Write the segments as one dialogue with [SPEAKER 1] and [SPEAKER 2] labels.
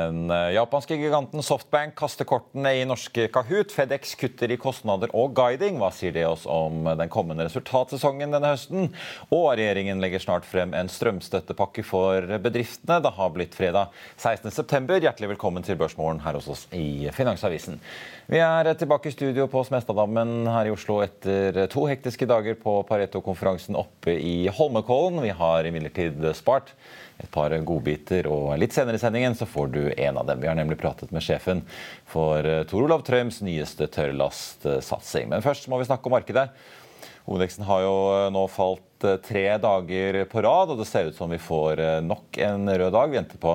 [SPEAKER 1] Den eh, japanske giganten Softbank kaster kortene i norske Kahoot. Fedex kutter i kostnader og guiding. Hva sier det oss om den kommende resultatsesongen denne høsten? Og regjeringen legger snart frem en strømstøttepakke for bedriftene. Det har blitt fredag 16.9. Hjertelig velkommen til Børsmorgen her hos oss i Finansavisen. Vi er tilbake i studio på Smestadammen her i Oslo etter to hektiske dager på Pareto-konferansen oppe i Holmenkollen. Vi har imidlertid spart et par godbiter. Og litt senere i sendingen så får du en av dem. Vi har nemlig pratet med sjefen for eh, Tor Olav Trøims nyeste tørrlastsatsing. Men først må vi snakke om markedet. Hovedveksten har jo eh, nå falt eh, tre dager på rad, og det ser ut som vi får nok en rød dag. Vi venter på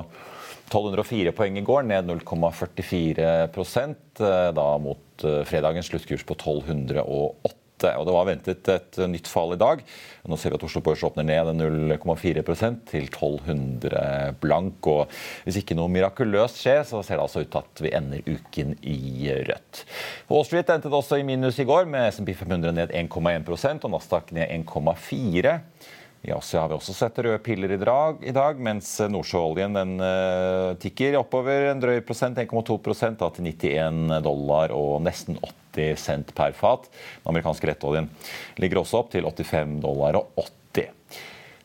[SPEAKER 1] 1204 poeng i går, ned 0,44% da mot fredagens sluttkurs på 1208 og Det var ventet et nytt fall i dag. Nå ser vi at Oslo Børs åpner ned 0,4% til 1200 blank. og Hvis ikke noe mirakuløst skjer, så ser det altså ut til at vi ender uken i rødt. Wall Street endte det også i minus i går, med SMP 500 ned 1,1% og Nasdaq ned 1,4 i Asia har vi også sett røde piller i dag, i dag mens nordsjøoljen den uh, tikker oppover en drøy prosent, 1,2% til 91 dollar og nesten 80 90 cent per fat. Den amerikanske rettoljen ligger også opp til 85 dollar og 80.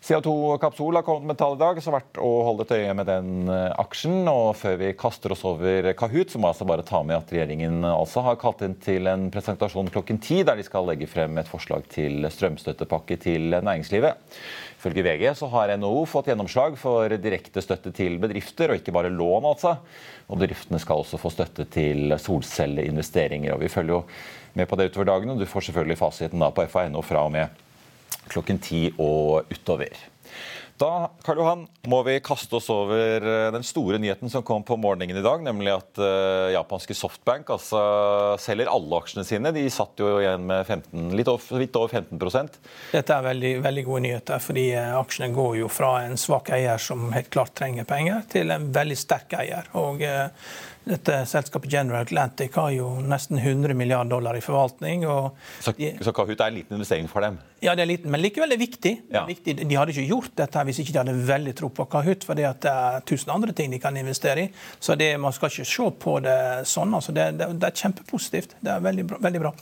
[SPEAKER 1] CO2-kapsol har kommet med tall i dag, så verdt å holde et øye med den eh, aksjen. Og før vi kaster oss over Kahoot, så må jeg altså bare ta med at regjeringen altså har kalt inn til en presentasjon klokken ti, der de skal legge frem et forslag til strømstøttepakke til næringslivet. Ifølge VG så har NHO fått gjennomslag for direkte støtte til bedrifter, og ikke bare lån, altså. Og bedriftene skal også få støtte til solcelleinvesteringer. og Vi følger jo med på det utover dagen, og du får selvfølgelig fasiten da på FA.no fra og med klokken ti og utover. Da Karl Johan, må vi kaste oss over eh, den store nyheten som kom på morgenen i dag, nemlig at uh, japanske Softbank altså, selger alle aksjene sine. De satt jo igjen med 15, litt over, litt over 15
[SPEAKER 2] Dette er veldig, veldig gode nyheter, fordi eh, aksjene går jo fra en svak eier som helt klart trenger penger, til en veldig sterk eier. Og uh, dette selskapet General Atlantic har jo nesten 100 milliarder dollar i forvaltning.
[SPEAKER 1] så, de, så Kahoot er en liten investering for dem?
[SPEAKER 2] Ja, det er liten, men likevel er det viktig. Ja. viktig. De hadde ikke gjort dette hvis ikke de hadde veldig tro på Kahoot, for det er tusen andre ting de kan investere i. Så det, man skal ikke se på det sånn. Altså det, det, det, er kjempepositivt. Det er veldig bra. Veldig bra.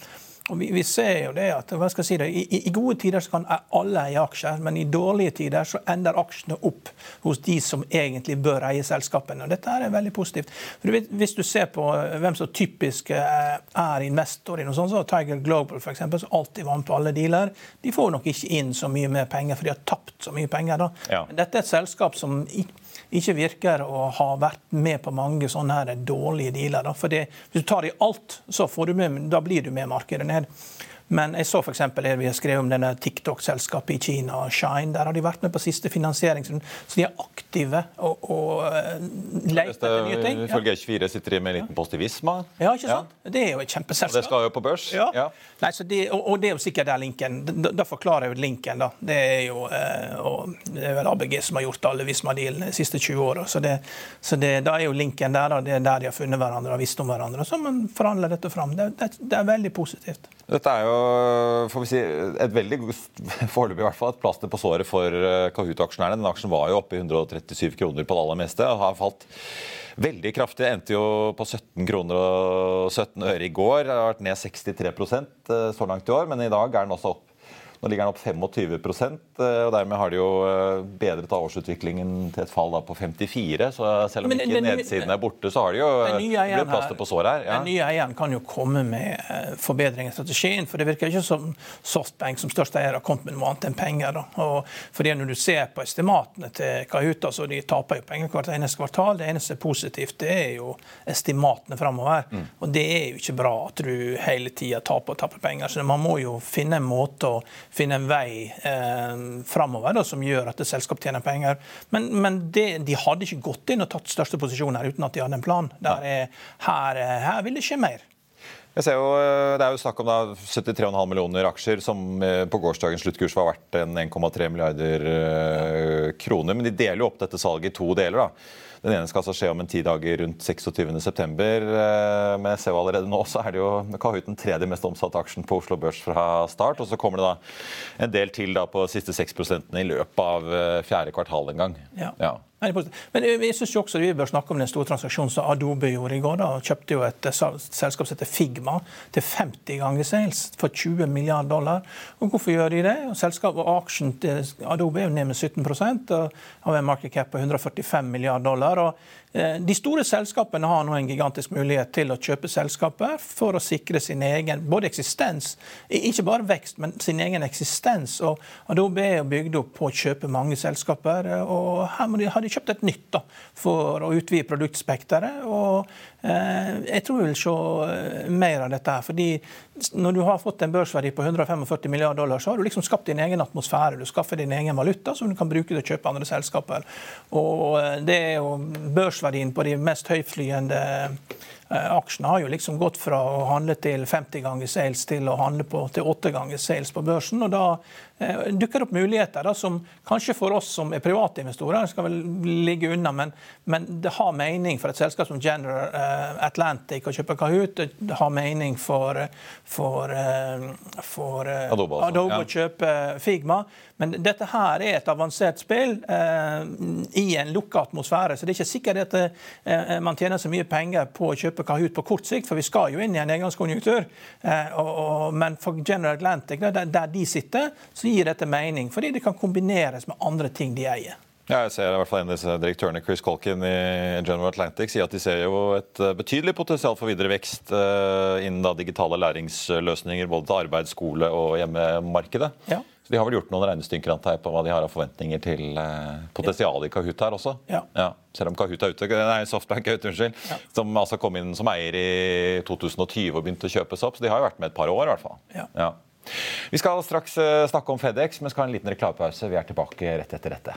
[SPEAKER 2] Og vi, vi, ser jo det at hva skal jeg si det, i, i, gode tider så kan alle eie aksjer, men i dårlige tider så ender aksjene opp hos de som egentlig bør eie selskapene. og Dette er veldig positivt. For Hvis du ser på eh, hvem som typisk eh, er investor i noe sånt, så Tiger Global for eksempel, som alltid vant på alle dealer, de får nok ikke inn så mye mer penger, for de har tapt så mye penger. da. Ja. Men dette er et selskap som ikke ikke virker å ha vært med på mange sånne her dårlige dealer. Da. For det, hvis du tar i alt, så får du med, da blir du med markedet ned. Men jeg så f.eks. det vi har skrevet om denne TikTok-selskapet i Kina, Shine. Der har de vært med på siste finansieringsrunde. Så de er aktive og, og uh, leter etter nye ting.
[SPEAKER 1] Ifølge H4 sitter de med en liten post i Visma.
[SPEAKER 2] Ja, ikke sant? Ja. Det er jo et kjempeselskap.
[SPEAKER 1] Og det skal jo på børs.
[SPEAKER 2] Ja. ja. Nei, det, og, og, det er jo sikkert der linken. Da, da forklarer jeg jo linken, da. Det er jo uh, det er vel ABG som har gjort alle Visma-dealene de siste 20 åra. Så, det, så det, da er jo linken der. Da. Det er der de har funnet hverandre og visst om hverandre. Så man forhandler dette fram. Det er veldig positivt.
[SPEAKER 1] Dette er jo får vi si, et veldig foreløpig i hvert fall, et plaster på såret for eh, Kahoot-aksjonærene. Den aksjen var jo oppe i 137 kroner på det aller meste og har falt veldig kraftig. Endte jo på 17 kroner og 17 øre i går. Det har vært ned 63 eh, så langt i år, men i dag er den også opp nå ligger den opp 25 eh, og dermed har de jo eh, bedret av årsutviklingen til et fall på 54 Så selv om Men, ikke nedsiden er borte, så har de jo blitt plaster på såret her.
[SPEAKER 2] Ja. Den nye eieren kan jo komme med eh, forbedring i strategien, for det virker ikke som Softbank som største eier har kommet med noe annet enn penger. Da. Og fordi Når du ser på estimatene til Kahuta, så de taper jo penger hvert eneste kvartal. Det eneste positivt det er jo estimatene framover. Mm. Og det er jo ikke bra at du hele tida taper og taper penger. Så man må jo finne en måte å finne en vei eh, framover som gjør at selskap tjener penger. Men, men det, de hadde ikke gått inn og tatt største posisjoner uten at de hadde en plan. Er, her, eh, her vil det skje mer.
[SPEAKER 1] Jeg ser jo, eh, Det er jo snakk om 73,5 millioner aksjer, som eh, på gårsdagens sluttkurs var verdt 1,3 milliarder kroner. Men de deler jo opp dette salget i to deler. da. Den ene skal altså skje om en ti dager rundt 26.9. Eh, men jeg ser jo allerede nå så er det jo Kahoot den tredje mest omsatte aksjen på Oslo Børs fra start. Og så kommer det da en del til da på siste 6% i løpet av eh, fjerde kvartal en gang.
[SPEAKER 2] Ja. ja. Men jeg synes jo også vi bør snakke om den store transaksjonen som Adobe gjorde i går. da, kjøpte jo et selskap som heter Figma til 50 ganger sales for 20 milliarder dollar. Og Hvorfor gjør de det? Selskapet og Aksjen til Adobe er jo ned med 17 og har en market cap på 145 milliarder dollar. og Eh, de store selskapene har nå en gigantisk mulighet til å kjøpe selskaper for å sikre sin egen både eksistens, ikke bare vekst, men sin egen eksistens. Og Adobe er bygd opp på å kjøpe mange selskaper. Eh, og Her har de kjøpt et nytt da, for å utvide produktspekteret. og eh, Jeg tror vi vil se mer av dette. her, fordi Når du har fått en børsverdi på 145 milliarder dollar, så har du liksom skapt din egen atmosfære. Du skaffer din egen valuta som du kan bruke til å kjøpe andre selskaper. Og det er jo børs børsverdien på de mest høyflyende eh, aksjene har jo liksom gått fra å handle til 50 ganger sales til å handle på, til 8 ganger sales på børsen. og Da eh, dukker det opp muligheter da, som kanskje for oss som er private investorer skal vel ligge unna, men, men, det har mening for et selskap som General eh, Atlantic å kjøpe Kahoot. Det har mening for, for, eh, for eh, Adobe, Adobe ja. å kjøpe Figma. Men dette her er et avansert spill eh, i en lukka atmosfære. Så det er ikke sikkert at eh, man tjener så mye penger på å kjøpe Kahoot på kort sikt, for vi skal jo inn i en engangskonjunktur. Eh, men for General Atlantic, der, de sitter, så gir dette mening. Fordi det kan kombineres med andre ting de eier.
[SPEAKER 1] Ja, jeg ser i hvert fall En av disse direktørene Chris Colkin i General Atlantic sier at de ser jo et eh, betydelig potensial for videre vekst uh, innen digitale læringsløsninger både til arbeid, skole og hjemmemarkedet. Ja. Så De har vel gjort noen regnestykker på hva de har av forventninger til eh, potensialet i Kahoot her også. Ja. Ja. Selv om Kahoot er ute, nei, Softbank er ute, unnskyld. Ja. Som altså kom inn som eier i 2020 og begynte å kjøpes opp. Så de har jo vært med et par år, i hvert fall. Ja. Vi skal straks eh, snakke om Fedex, men skal ha en liten reklamepause. Vi er tilbake rett etter dette.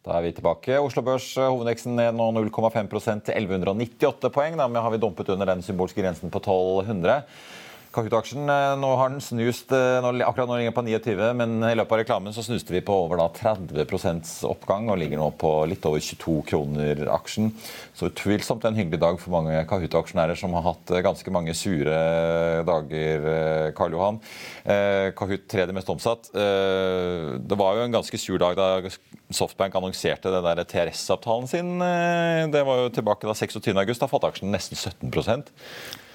[SPEAKER 1] Da er vi tilbake. Oslo Børs eh, hovedveksten ned nå 0,5% til 1198 poeng. Da har vi dumpet under den symbolske grensen på 1200. Kahoot-aksjen eh, nå har den snust eh, akkurat nå ligger på 29, men i løpet av reklamen så snuste vi på over da 30% oppgang og ligger nå på litt over 22 kroner aksjen. Så utvilsomt en hyggelig dag for mange Kahoot-aksjonærer som har hatt ganske mange sure dager, Karl Johan. Kahoot tredje mest omsatt. Det var jo en ganske sur dag da Softbank annonserte den der TRS-avtalen sin. Eh, det var jo tilbake da 26.8. Da falt aksjen nesten 17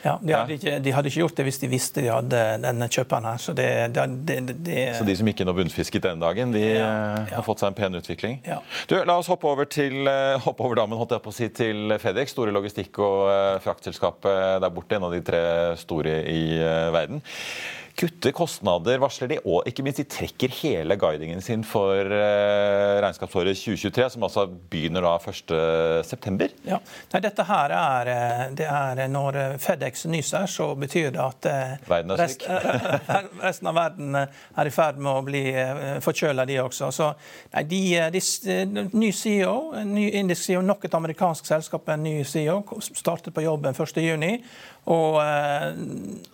[SPEAKER 2] Ja, de hadde, ikke, de hadde, ikke, gjort det hvis de visste de hadde denne kjøperen her. Så, det, det, det,
[SPEAKER 1] så de som ikke nå bunnfisket den dagen, de ja, ja. har fått seg en pen utvikling? Ja. Du, La oss hoppe over, til, hoppe over dammen holdt jeg på å si, til Fedex, store logistikk- og fraktselskapet der borte. En av de tre store i verden kutter kostnader, varsler de, og ikke minst de trekker hele guidingen sin for uh, regnskapsåret 2023, som altså begynner da 1.9.
[SPEAKER 2] Ja. Nei, dette her er, eh, det er Når Fedex nyser, så betyr det at
[SPEAKER 1] rest,
[SPEAKER 2] resten av verden er i ferd med å bli forkjøla, de også. Så nei, de, de, ny CEO, ny indisk CEO, nok et amerikansk selskap, en ny CEO, startet på jobben 1.6. Og eh,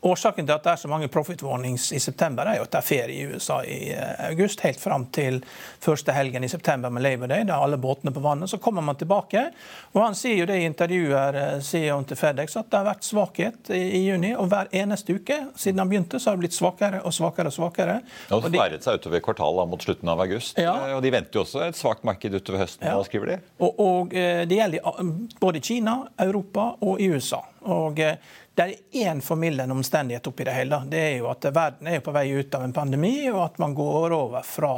[SPEAKER 2] Årsaken til at det er så mange profit warnings i september, er jo at det er ferie i USA i eh, august, helt fram til første helgen i september med Labor Day. Da alle båtene på vannet. Så kommer man tilbake, og han sier jo det i intervjuer, eh, CEO-en til Fedex, at det har vært svakhet i, i, juni. Og hver eneste uke siden han begynte, så har det blitt svakere og svakere og svakere.
[SPEAKER 1] Og har sperret seg utover kvartalet mot slutten av august. Ja. Eh, og de venter jo også et svakt marked utover høsten. Ja. Skriver de?
[SPEAKER 2] Og, og det gjelder både Kina, Europa og i USA. Og det er én formildende omstendighet oppi det hele. Det er jo at Verden er på vei ut av en pandemi, og at man går over fra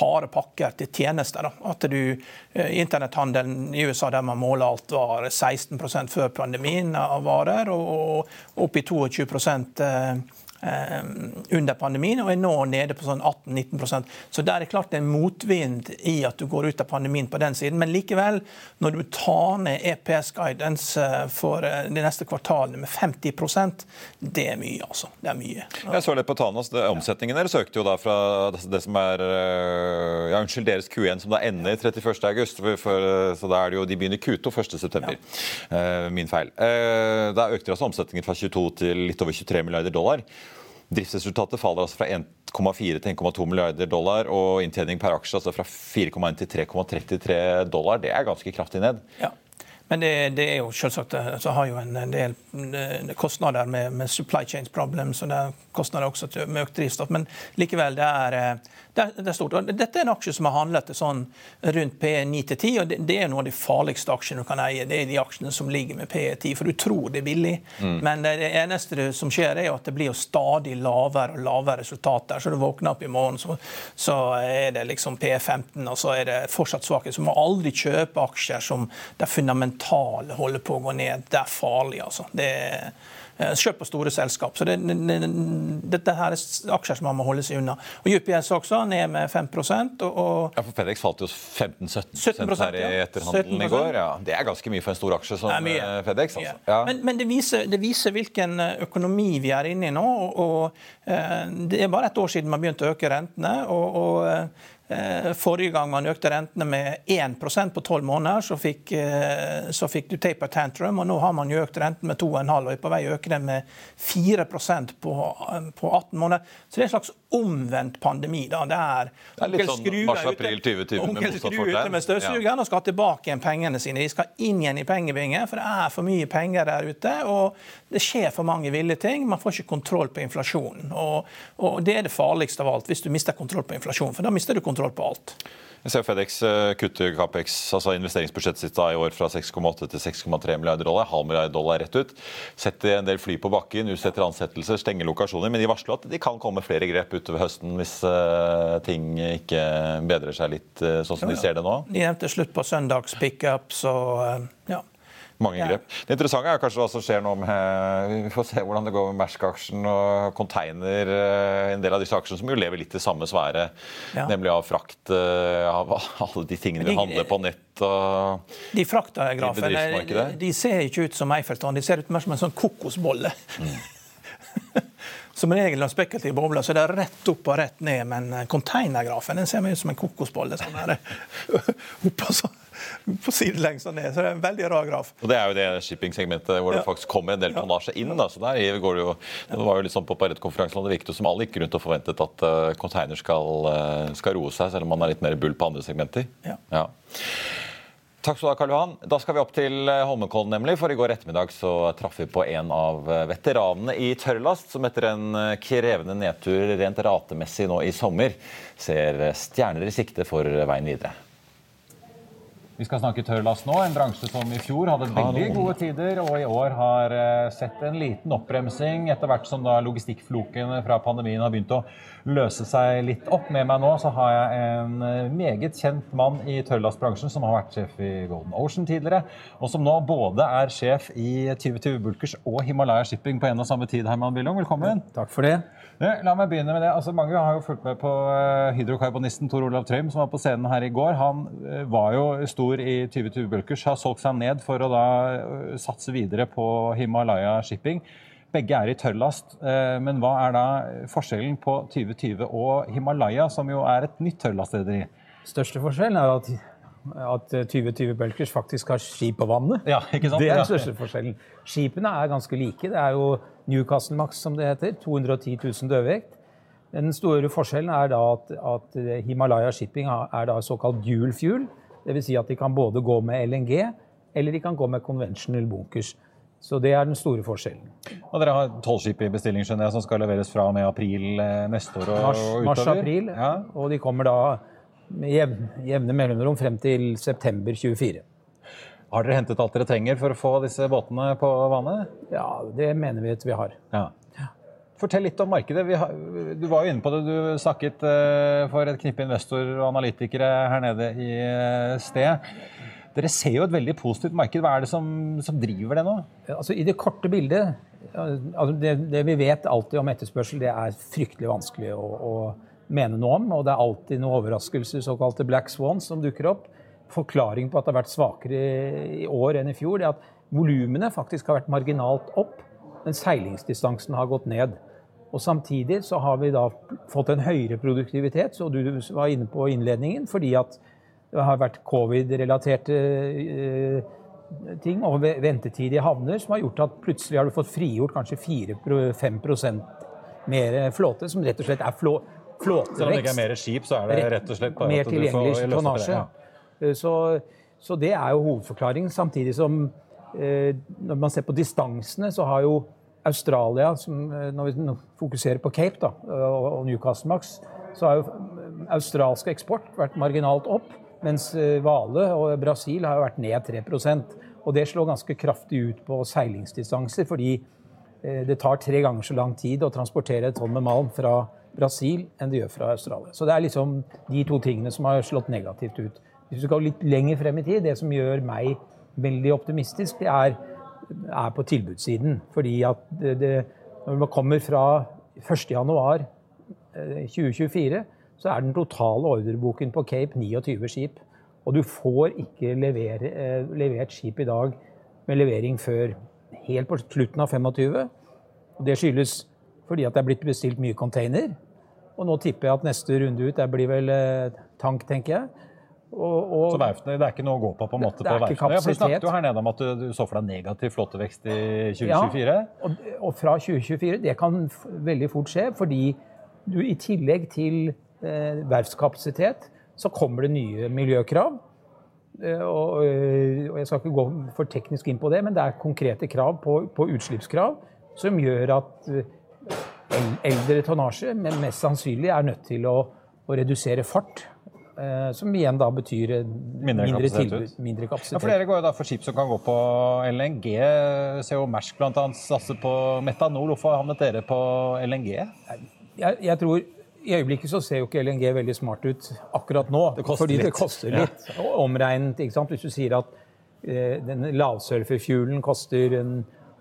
[SPEAKER 2] harde pakker til tjenester. At du, eh, Internetthandelen i USA der man måler alt, var 16% før pandemien av varer, og opp i 22 Eh, under pandemien, og er nå nede på sånn 18-19% Så der er klart det en motvind i at du går ut av pandemien på den siden. Men likevel, når du tar ned EPS guidance eh, for eh, de neste kvartalene med 50% det er mye, altså. Det er mye.
[SPEAKER 1] Jeg så det på Tanas. Omsetningen deres økte jo da fra det som er ja, unnskyld, deres Q1 som da ender 31.8, så da er det jo de begynner Q2 1.9. Ja. Min feil. Da økte altså omsetningen fra 22 til litt over 23 milliarder dollar. Driftsresultatet faller altså fra 1,4 til 1,2 milliarder dollar, og inntjening per aksje altså fra 4,1 til 3,33 dollar. Det er ganske kraftig ned.
[SPEAKER 2] Ja. Men det, det, er jo selvsagt eh, så har jo en del eh, kostnader med, med supply chains problems, og det er kostnader også med økt drivstoff. Men likevel, det er, eh, det er, stort. Dette er en aksje som har handlet sånn rundt P 9-10, og det, det, er noen av de farligste aksjene du kan eie. Det er de aksjene som ligger med P 10, for du tror det er billig. Mm. Men det, det eneste som skjer, er at det blir jo stadig lavere og lavere resultater. Så du våkner opp i morgen, så, så er det liksom P 15, og så er det fortsatt svakhet. Så du må aldri kjøpe aksjer som det fundamentale holder på å gå ned. Det er farlig, altså. Det er Eh, kjøpt på store selskap. Så det, det, dette her er aksjer som man må holde seg unna. Og UPS også, ned med 5 og, og
[SPEAKER 1] Ja, for FedEx falt jo 15-17 her i etterhandelen i går. Ja. Det er ganske mye for en stor aksje som Nei, FedEx. Altså.
[SPEAKER 2] Ja. Men, men det, viser, det, viser, hvilken eh, økonomi vi er inne i nå. og, og Det er bare et år siden man begynte å øke rentene. og, og Eh, forrige gang man økte rentene med 1% på tolv måneder, så fikk, eh, så fikk, du taper tantrum. og Nå har man jo økt renten med 2,5 og er på vei å øke den med 4 på, på 18 måneder. Så det er en slags omvendt pandemi. da. Det er,
[SPEAKER 1] det er litt sånn mars-april 2020
[SPEAKER 2] med motsatt fortegn. med støvsugeren og skal tilbake igjen pengene sine. De skal inn igjen i pengebingen, for det er for mye penger der ute. Og det skjer for mange ville ting. Man får ikke kontroll på inflasjonen. Og, og det er det farligste av alt, hvis du mister kontroll på inflasjonen. For da mister du kontroll på alt.
[SPEAKER 1] Jeg ser FedEx eh, kutter Capex, altså investeringsbudsjettet sitt i år fra 6,8 til 6,3 milliarder dollar. Halv milliard dollar rett ut. Setter en del fly på bakken, utsetter ansettelser, stenger lokasjoner. Men de varsler at de kan komme flere grep utover høsten hvis uh, ting ikke bedrer seg litt uh, sånn som ja, ja. de ser det nå.
[SPEAKER 2] De nevnte slutt på søndags pickups og ja.
[SPEAKER 1] Mange grep. Det interessante er kanskje hva som skjer nå med Vi får se hvordan det går med Mersk-aksjen og container. Eh, en del av disse aksjene som jo lever litt i samme sfære, ja. nemlig av frakt eh, av alle de tingene vi handler på nett. og
[SPEAKER 2] De fraktagrafene de, de ser ikke ut som Eiffeltårn, de ser ut mer som en sånn kokosbolle. Mm. som regel når spekulative bobler, så det er rett opp og rett ned. Men containergrafen den ser ut som en kokosbolle. sånn her, opp og sånn på sidelengs og ned. Så det er en veldig rar graf.
[SPEAKER 1] Og Det er jo det shipping-segmentet hvor det faktisk kommer en del tonnasje inn. da, så der går Det jo, det var jo litt sånn på Paret-konferansen det virket som alle gikk rundt og forventet at uh, container skal, uh, skal, roe seg, selv om man er litt mer bull på andre segmenter. Ja. ja. Takk skal du ha, Karl Johan. Da skal vi opp til eh, Holmenkollen, nemlig. For i går ettermiddag så traff vi på en av veteranene i tørrlast, som etter en krevende nedtur rent ratemessig nå i sommer ser stjerner i sikte for veien videre.
[SPEAKER 3] Vi skal snakke tørrlast nå, en bransje som i fjor hadde veldig gode tider, og i år har eh, sett en liten oppbremsing etter hvert som da logistikkflokene fra pandemien har begynt å løse seg litt opp. Med meg nå så har jeg en eh, meget kjent mann i tørrlastbransjen som har vært sjef i Golden Ocean tidligere, og som nå både er sjef i 2020 Bulkers og Himalaya Shipping på en og samme tid. Herman Billung, velkommen.
[SPEAKER 4] Takk for det.
[SPEAKER 3] La meg begynne med det. Altså, mange har jo fulgt med på hydrokarbonisten Tor Olav Trøim, som var på scenen her i går. Han var jo stor i 2020 Bulkers, har solgt seg ned for å da satse videre på Himalaya Shipping. Begge er i tørrlast, øh, men hva er da forskjellen på 2020 og Himalaya, som jo er et nytt tørrlastrederi?
[SPEAKER 4] Største forskjellen er at, at 2020 Bulkers faktisk har skip på vannet.
[SPEAKER 3] Ja, ikke sant?
[SPEAKER 4] Det er den største forskjellen. Skipene er ganske like. Det er jo Newcastle Max, som det heter. 210 000 dødvekt. Den store forskjellen er da at, at Himalaya Shipping er da såkalt dual fuel. Dvs. Si at de kan både gå med LNG eller de kan gå med conventional bunkers. Så det er den store forskjellen.
[SPEAKER 3] Og Dere har tolv skip i bestilling skjønner jeg, som skal leveres fra og med april eh, neste år og,
[SPEAKER 4] mars,
[SPEAKER 3] utover?
[SPEAKER 4] Mars-april. Ja. Og de kommer da med jevne mellomrom frem til september 24.
[SPEAKER 3] Har dere hentet alt dere trenger for å få disse båtene på vannet?
[SPEAKER 4] Ja, det mener vi at vi har.
[SPEAKER 3] Ja. Fortell litt om markedet. Har, du var jo inne på det. Du snakket uh, for et knippe investorer og analytikere her nede i uh, sted. Dere ser jo et veldig positivt marked. Hva er det som, som driver det nå?
[SPEAKER 4] Altså, I det korte bildet altså, det, det, vi vet alltid om etterspørsel, det er fryktelig vanskelig å, å mene noe om. Og det er alltid noen overraskelser, såkalte black swans, som dukker opp. Forklaring på at det har vært svakere i år enn i fjor, det er at volumene faktisk har vært marginalt opp men seilingsdistansen har gått ned. Og Samtidig så har vi da fått en høyere produktivitet, så du var inne på innledningen, fordi at det har vært covid-relaterte eh, ting og ventetid i havner som har gjort at plutselig har du fått frigjort kanskje 4-5 mer flåte, som rett og slett er flå, flåtevekst.
[SPEAKER 3] Selv om det ikke er mer skip, så er det rett og slett bare
[SPEAKER 4] mer at du får tonnasje. Ja. Eh, så, så det er jo hovedforklaringen. Samtidig som Eh, når man ser på distansene, så har jo Australia, som, eh, når vi fokuserer på Cape da, og Newcastle Max, så har jo australsk eksport vært marginalt opp, mens Vale og Brasil har vært ned 3% Og det slår ganske kraftig ut på seilingsdistanser, fordi eh, det tar tre ganger så lang tid å transportere et tonn med malm fra Brasil enn det gjør fra Australia. Så det er liksom de to tingene som har slått negativt ut. Hvis du skal litt lenger frem i tid, det som gjør meg veldig optimistisk, det er, er på tilbudssiden. Fordi at det, det, når man kommer fra 1.1.2024, eh, så er den totale ordreboken på Cape 29 skip. Og du får ikke levere, eh, levert skip i dag med levering før helt på slutten av 25. Og det skyldes fordi at det er blitt bestilt mye container. Og nå tipper jeg at neste runde ut det blir vel eh, tank, tenker jeg.
[SPEAKER 3] Og, og, så verftene, det er ikke noe å gå på på en måte
[SPEAKER 4] det, det
[SPEAKER 3] på verftene?
[SPEAKER 4] Ja, for
[SPEAKER 3] Du snakket jo her nede om at du, du så for deg negativ flåtevekst i 2024? Ja,
[SPEAKER 4] og, og, fra 2024. Det kan veldig fort skje, fordi du i tillegg til verftskapasitet, så kommer det nye miljøkrav. Eh, og, eh, og, jeg skal ikke gå for teknisk inn på det, men det er konkrete krav på, på utslippskrav som gjør at eh, eldre tonnasje men mest sannsynlig er nødt til å, å redusere fart Eh, som igjen da betyr mindre, mindre tilbud, mindre kapasitet.
[SPEAKER 3] Ja, for Dere går jo da for skip som kan gå på LNG. Jo Mersk bl.a. satser på metanol. Hvorfor havnet dere på LNG?
[SPEAKER 4] Jeg, jeg, tror i øyeblikket så ser jo ikke LNG veldig smart ut akkurat nå. Det fordi litt. det koster litt. Ja. Omregnet, ikke sant? Hvis du sier at eh, den lavsulfurfuelen koster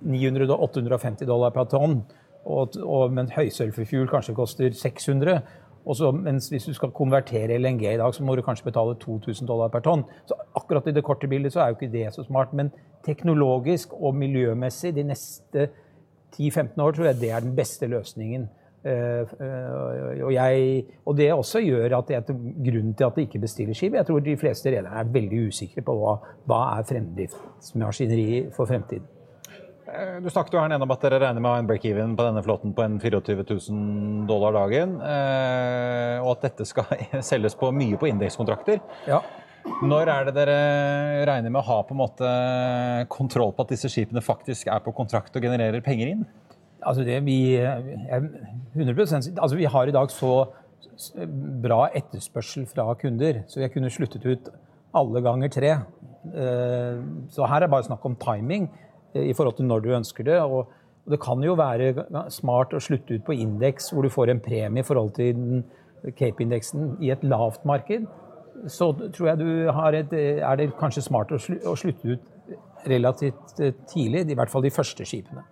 [SPEAKER 4] 900-850 dollar per tonn, og, og, men høysulfurfuel kanskje koster 600 også, mens hvis du skal konvertere LNG i dag, så må du kanskje betale 2000 dollar per tonn. Så akkurat i det korte bildet så er jo ikke det så smart. Men teknologisk og miljømessig de neste 10-15 år tror jeg det er den beste løsningen. Uh, uh, og, jeg, og, det også gjør at det er grunnen til at de ikke bestiller skip. Jeg tror de fleste rederne er veldig usikre på hva, hva er fremdriftsmaskineri for fremtiden.
[SPEAKER 3] Eh, du snakket jo her nede om at dere regner med å ha en break-even på denne flåten på en 24 000 dollar dagen. Eh, og at dette skal selges på mye på indekskontrakter.
[SPEAKER 4] Ja.
[SPEAKER 3] Når er det dere regner med å ha på en måte kontroll på at disse skipene faktisk er på kontrakt og genererer penger inn?
[SPEAKER 4] Altså det vi, 100% altså vi har i dag så bra etterspørsel fra kunder, så har kunnet sluttet ut alle ganger tre. Eh, så her er det bare snakk om timing eh, i forhold til når du ønsker det. Og det kan jo være smart å slutte ut på indeks hvor du får en premie i forhold til Cape-indeksen i et lavt marked. Så tror jeg du har et, er det kanskje smart å slutte ut relativt tidlig, i hvert fall de første skipene.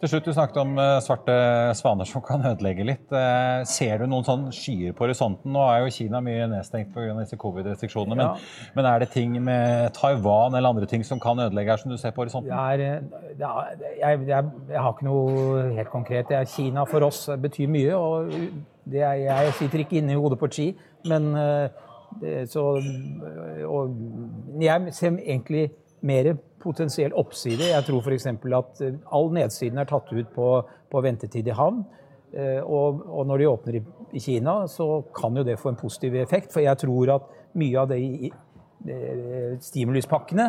[SPEAKER 1] Til slutt, Du snakket om eh, svarte svaner som kan ødelegge litt. Eh, ser du noen sånn skyer på horisonten? Nå er jo Kina mye nedstengt pga. covid-restriksjonene. Men, ja. men, er det ting med Taiwan eller andre ting som kan ødelegge her, som du ser på horisonten?
[SPEAKER 4] Er, er, jeg, jeg, jeg, har ikke noe helt konkret. Kina for oss betyr mye. og er, Jeg sitter ikke inne i hodet på Xi, men eh, så, og jeg ser egentlig mer potensiell oppside. Jeg tror f.eks. at eh, all nedsiden er tatt ut på, på ventetid i havn. Eh, og, og, når de åpner i, i, Kina, så kan jo det få en positiv effekt. For jeg tror at mye av de stimuluspakkene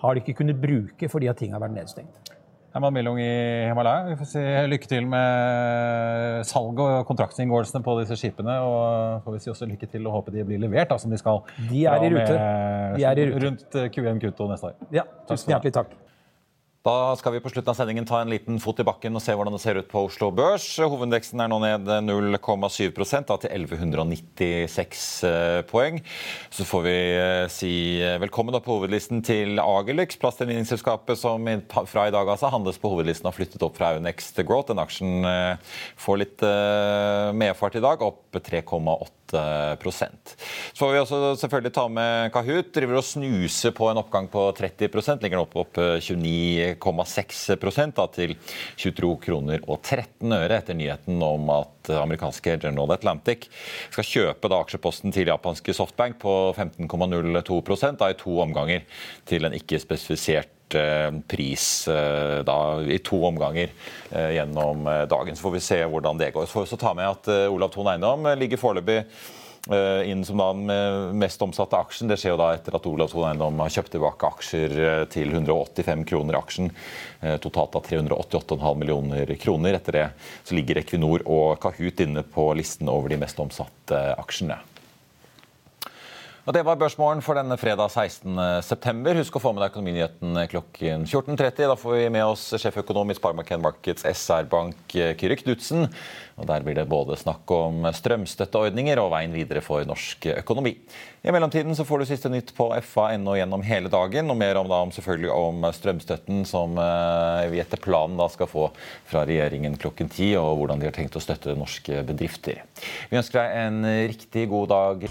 [SPEAKER 4] har de ikke kunnet bruke fordi at ting har vært nedstengt.
[SPEAKER 1] Herman Millung i Himalaya, vi får si lykke til med salg og kontraktinngåelsene på disse skipene. Og får vi si også lykke til og håpe de blir levert da, som de skal.
[SPEAKER 4] De er i rute. De er i rute.
[SPEAKER 1] Rundt Q1 Q2 neste år.
[SPEAKER 4] Ja, tusen hjertelig takk.
[SPEAKER 1] Da skal vi på slutten av sendingen ta en liten fot i bakken og se hvordan det ser ut på Oslo Børs. Hovedindeksen er nå ned 0,7 da til 1196 eh, poeng. Så får vi eh, si velkommen velkommen på hovedlisten til Agerlyx, plastgjenvinningsselskapet som fra i dag altså handles på hovedlisten har flyttet opp fra Aunex til Growth. Den aksjen får litt medfart i dag, opp 3,8 så får vi også selvfølgelig ta med Kahoot. Driver og snuser på en oppgang på 30% Ligger opp opp 29,6% til 22 kroner og 13 øre etter nyheten om at amerikanske General Atlantic skal kjøpe da aksjeposten til japanske Softbank på 15,02 da i to omganger til en ikke spesifisert eh, pris eh, da, i to omganger eh, gjennom dagen. Så får vi se hvordan det går. Så får vi også ta med at Olav Thon Eiendom ligger foreløpig Eh, inn som den mest omsatte aksjen. Det skjer jo da etter at Olav Thon Eiendom har kjøpt tilbake aksjer eh, til 185 kroner aksjen. Eh, totalt av 388,5 millioner kroner. Etter det så ligger Equinor og Kahoot inne på listen over de mest omsatte aksjene. Og Det var børsmålen for denne fredag 16.9. Husk å få med deg Økonominyheten klokken 14.30. Da får vi med oss sjeføkonom i Sparmaken Markets SR Bank, Kyrre Knutsen. Der blir det både snakk om strømstøtteordninger og veien videre for norsk økonomi. I mellomtiden så får du siste nytt på fa.no gjennom hele dagen, og mer om, da, om, selvfølgelig om strømstøtten som eh, vi etter planen da skal få fra regjeringen klokken ti, og hvordan de har tenkt å støtte norske bedrifter. Vi ønsker deg en riktig god dag.